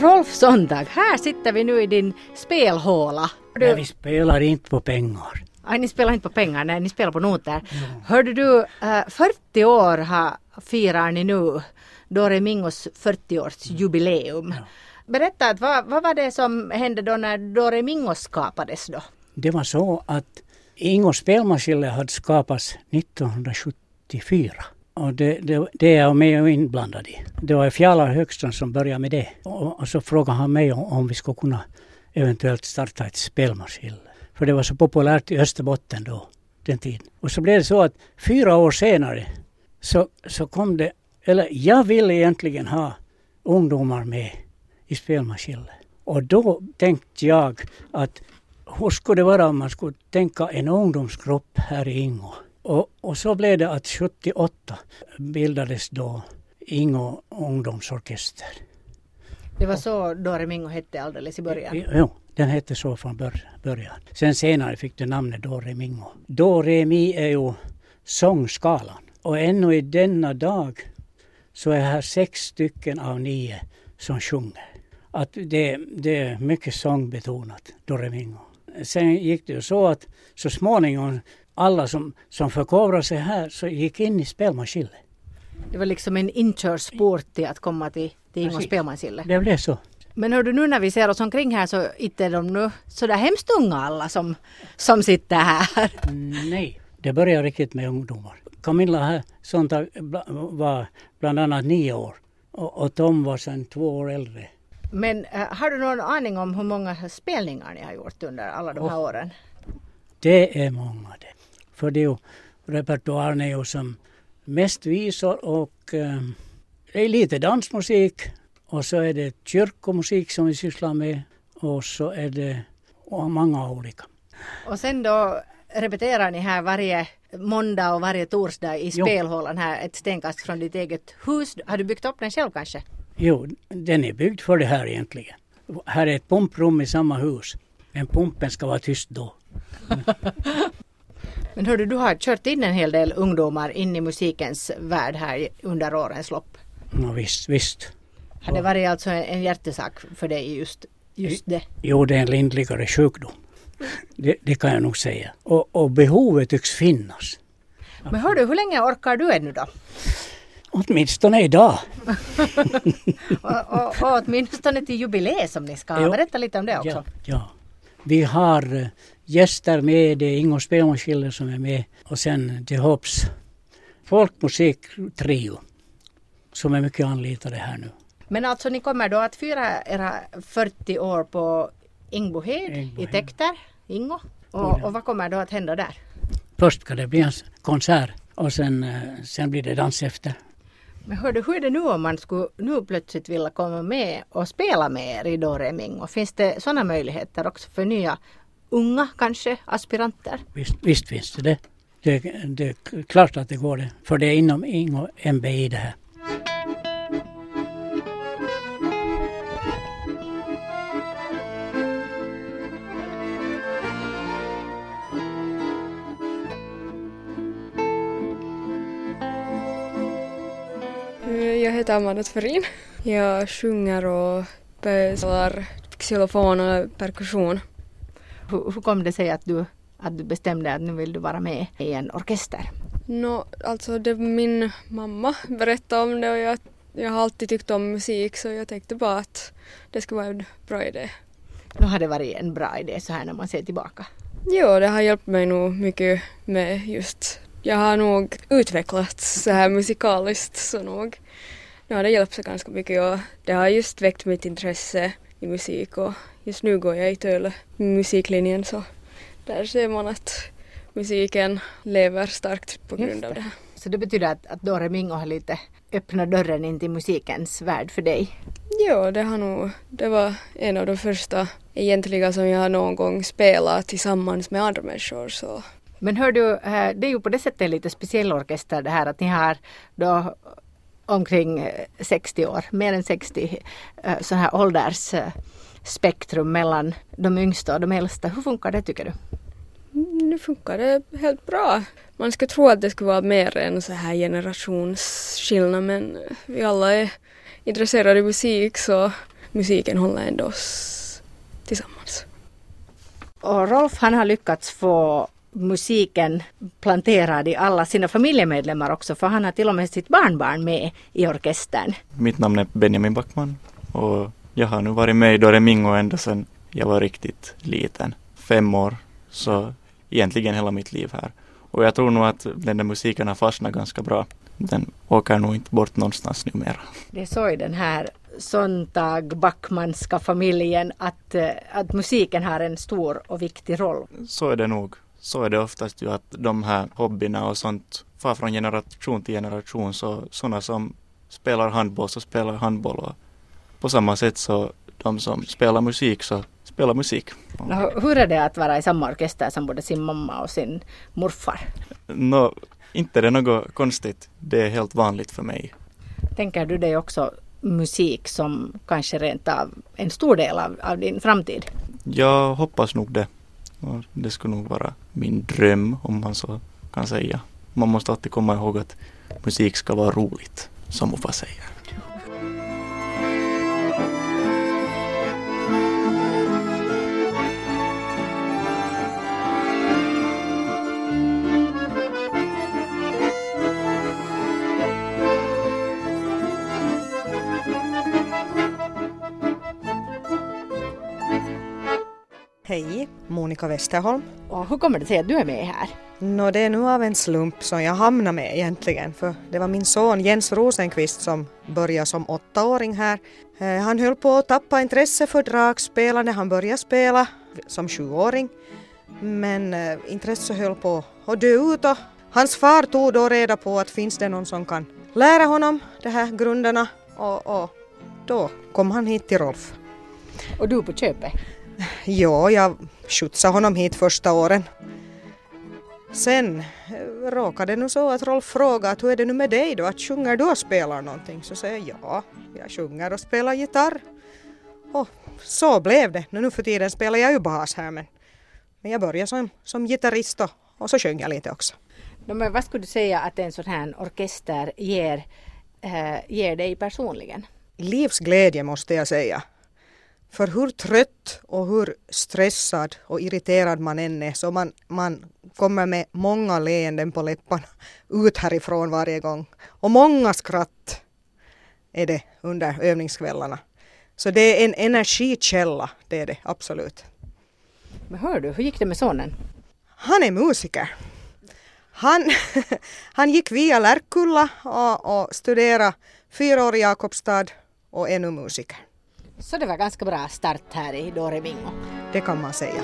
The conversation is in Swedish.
Rolf Sondag, här sitter vi nu i din spelhåla. Nej, vi spelar inte på pengar. Aj, ni spelar inte på pengar, nej, ni spelar på noter. Ja. Hörde du, äh, 40 år har, firar ni nu Dore Mingos 40-årsjubileum. Ja. Berätta, vad, vad var det som hände då när Dore Mingo skapades då? Det var så att Ingo spelmaskiner hade skapats 1974. Och det, det, det är jag med och inblandad i. Det var Fjalar Högström som började med det. Och, och så frågade han mig om, om vi skulle kunna eventuellt starta ett spelmaskin. För det var så populärt i Österbotten då, den tiden. Och så blev det så att fyra år senare så, så kom det, eller jag ville egentligen ha ungdomar med i spelmaskinen. Och då tänkte jag att hur skulle det vara om man skulle tänka en ungdomsgrupp här i Ingo? Och, och så blev det att 78 bildades då Ingo ungdomsorkester. Det var så Dore Mingo hette alldeles i början? Jo, den hette så från början. Sen senare fick den namnet Dore Mingo. Dore Mi är ju sångskalan. Och ännu i denna dag så är här sex stycken av nio som sjunger. Att det, det är mycket sångbetonat, Dore Mingo. Sen gick det ju så att så småningom alla som, som förkovrade sig här så gick in i spelmaskinen. Det var liksom en inkörsport till att komma till, till Ingons spelmansille. Det blev så. Men hör du nu när vi ser oss omkring här så inte är de nu sådär hemskt unga alla som, som sitter här. Nej, det börjar riktigt med ungdomar. Camilla här sånt var bland annat nio år och, och Tom var sedan två år äldre. Men äh, har du någon aning om hur många spelningar ni har gjort under alla de här åren? Det är många det. För det är ju, repertoaren är ju som mest visor och äh, det är lite dansmusik och så är det kyrkomusik som vi sysslar med och så är det många olika. Och sen då repeterar ni här varje måndag och varje torsdag i spelhålan här ett stenkast från ditt eget hus. Har du byggt upp den själv kanske? Jo, den är byggd för det här egentligen. Här är ett pumprum i samma hus. Men pumpen ska vara tyst då. Men hördu, du har kört in en hel del ungdomar in i musikens värld här under årens lopp. Ja, visst, visst. Har det varit alltså en hjärtesak för dig just, just det? Jo, det är en lindrigare sjukdom. Det, det, kan jag nog säga. Och, och behovet tycks finnas. Men hör du, hur länge orkar du ännu då? Åtminstone idag. och, och, och åtminstone till jubileet som ni ska ha. Berätta lite om det också. Ja, ja. Vi har eh, gäster med, det är Ingo Spelmanskiller som är med och sen The Hops folkmusiktrio som är mycket anlitade här nu. Men alltså ni kommer då att fira era 40 år på Ingbohed i Täkter, Ingo. Och, och, vad kommer då att hända där? Först ska det bli en konsert och sen, eh, sen blir det dans efter. Men hördu, hur är det nu om man skulle nu plötsligt vilja komma med och spela med er i Doreming? Och finns det sådana möjligheter också för nya unga kanske aspiranter? Visst, visst finns det det. Det, det är klart att det går det. För det är inom Ingo MBI det här. Jag heter Amanda Tverin. Jag sjunger och spelar xylofon och perkussion. Hur, hur kom det sig att du, att du bestämde att nu vill du vara med i en orkester? No, alltså det min mamma berättade om det och jag, jag har alltid tyckt om musik så jag tänkte bara att det skulle vara en bra idé. Nu har det varit en bra idé så här när man ser tillbaka. Jo, det har hjälpt mig nog mycket med just jag har nog utvecklats så här musikaliskt så nog nu har det hjälpt sig ganska mycket och det har just väckt mitt intresse i musik och just nu går jag i Töle musiklinjen så där ser man att musiken lever starkt på grund av det här. Så det betyder att, att Dore Mingo har lite öppnat dörren in till musikens värld för dig? Jo, det har nog, det var en av de första egentliga som jag någon gång spelat tillsammans med andra människor så men hör du, eh, det är ju på det sättet en lite speciell orkester det här att ni har då omkring 60 år, mer än 60 eh, så här åldersspektrum mellan de yngsta och de äldsta. Hur funkar det tycker du? Mm, nu funkar det helt bra. Man skulle tro att det skulle vara mer än så här generationsskillnad men vi alla är intresserade av musik så musiken håller ändå oss tillsammans. Och Rolf han har lyckats få musiken planterad i alla sina familjemedlemmar också för han har till och med sitt barnbarn med i orkestern. Mitt namn är Benjamin Backman och jag har nu varit med i Doremingo ända sedan jag var riktigt liten. Fem år, så egentligen hela mitt liv här. Och jag tror nog att den där musiken har fastnat ganska bra. Den åker nog inte bort någonstans numera. Det är så i den här Sontag Backmanska familjen att, eh, att musiken har en stor och viktig roll. Så är det nog. Så är det oftast ju att de här hobbyerna och sånt far från generation till generation. Så sådana som spelar handboll så spelar handboll och på samma sätt så de som spelar musik så spelar musik. Nå, hur är det att vara i samma orkester som både sin mamma och sin morfar? Nå, inte det är något konstigt. Det är helt vanligt för mig. Tänker du dig också musik som kanske rent av en stor del av, av din framtid? Jag hoppas nog det. Och det skulle nog vara min dröm om man så kan säga. Man måste alltid komma ihåg att musik ska vara roligt, som Uffa säger. Hej, Monica Westerholm. Och hur kommer det sig att du är med här? Nå, det är nu av en slump som jag hamnade med egentligen, för det var min son Jens Rosenqvist som började som åttaåring här. Eh, Han höll på att tappa intresse för dragspel när han började spela som sjuåring. Men eh, intresset höll på att dö ut och hans far tog då reda på att finns det någon som kan lära honom de här grunderna och, och då kom han hit till Rolf. Och du på köpet? Ja, jag skjutsade honom hit första åren. Sen eh, råkade det nu så att Rolf frågade hur är det nu med dig då, att sjunger du och spelar någonting? Så säger jag ja, jag sjunger och spelar gitarr. Och så blev det. Nu för tiden spelar jag ju bas här men, men jag började som, som gitarrist och, och så sjöng jag lite också. No, men vad skulle du säga att en sån här orkester ger, eh, ger dig personligen? Livsglädje måste jag säga. För hur trött och hur stressad och irriterad man än är så man, man kommer med många leenden på läpparna ut härifrån varje gång. Och många skratt är det under övningskvällarna. Så det är en energikälla, det är det absolut. Men hör du, hur gick det med sonen? Han är musiker. Han, han gick via Lärkulla och, och studerade fyra år i Jakobstad och är nu musiker. Så det var ganska bra start här i Doremingo. Det kan man säga.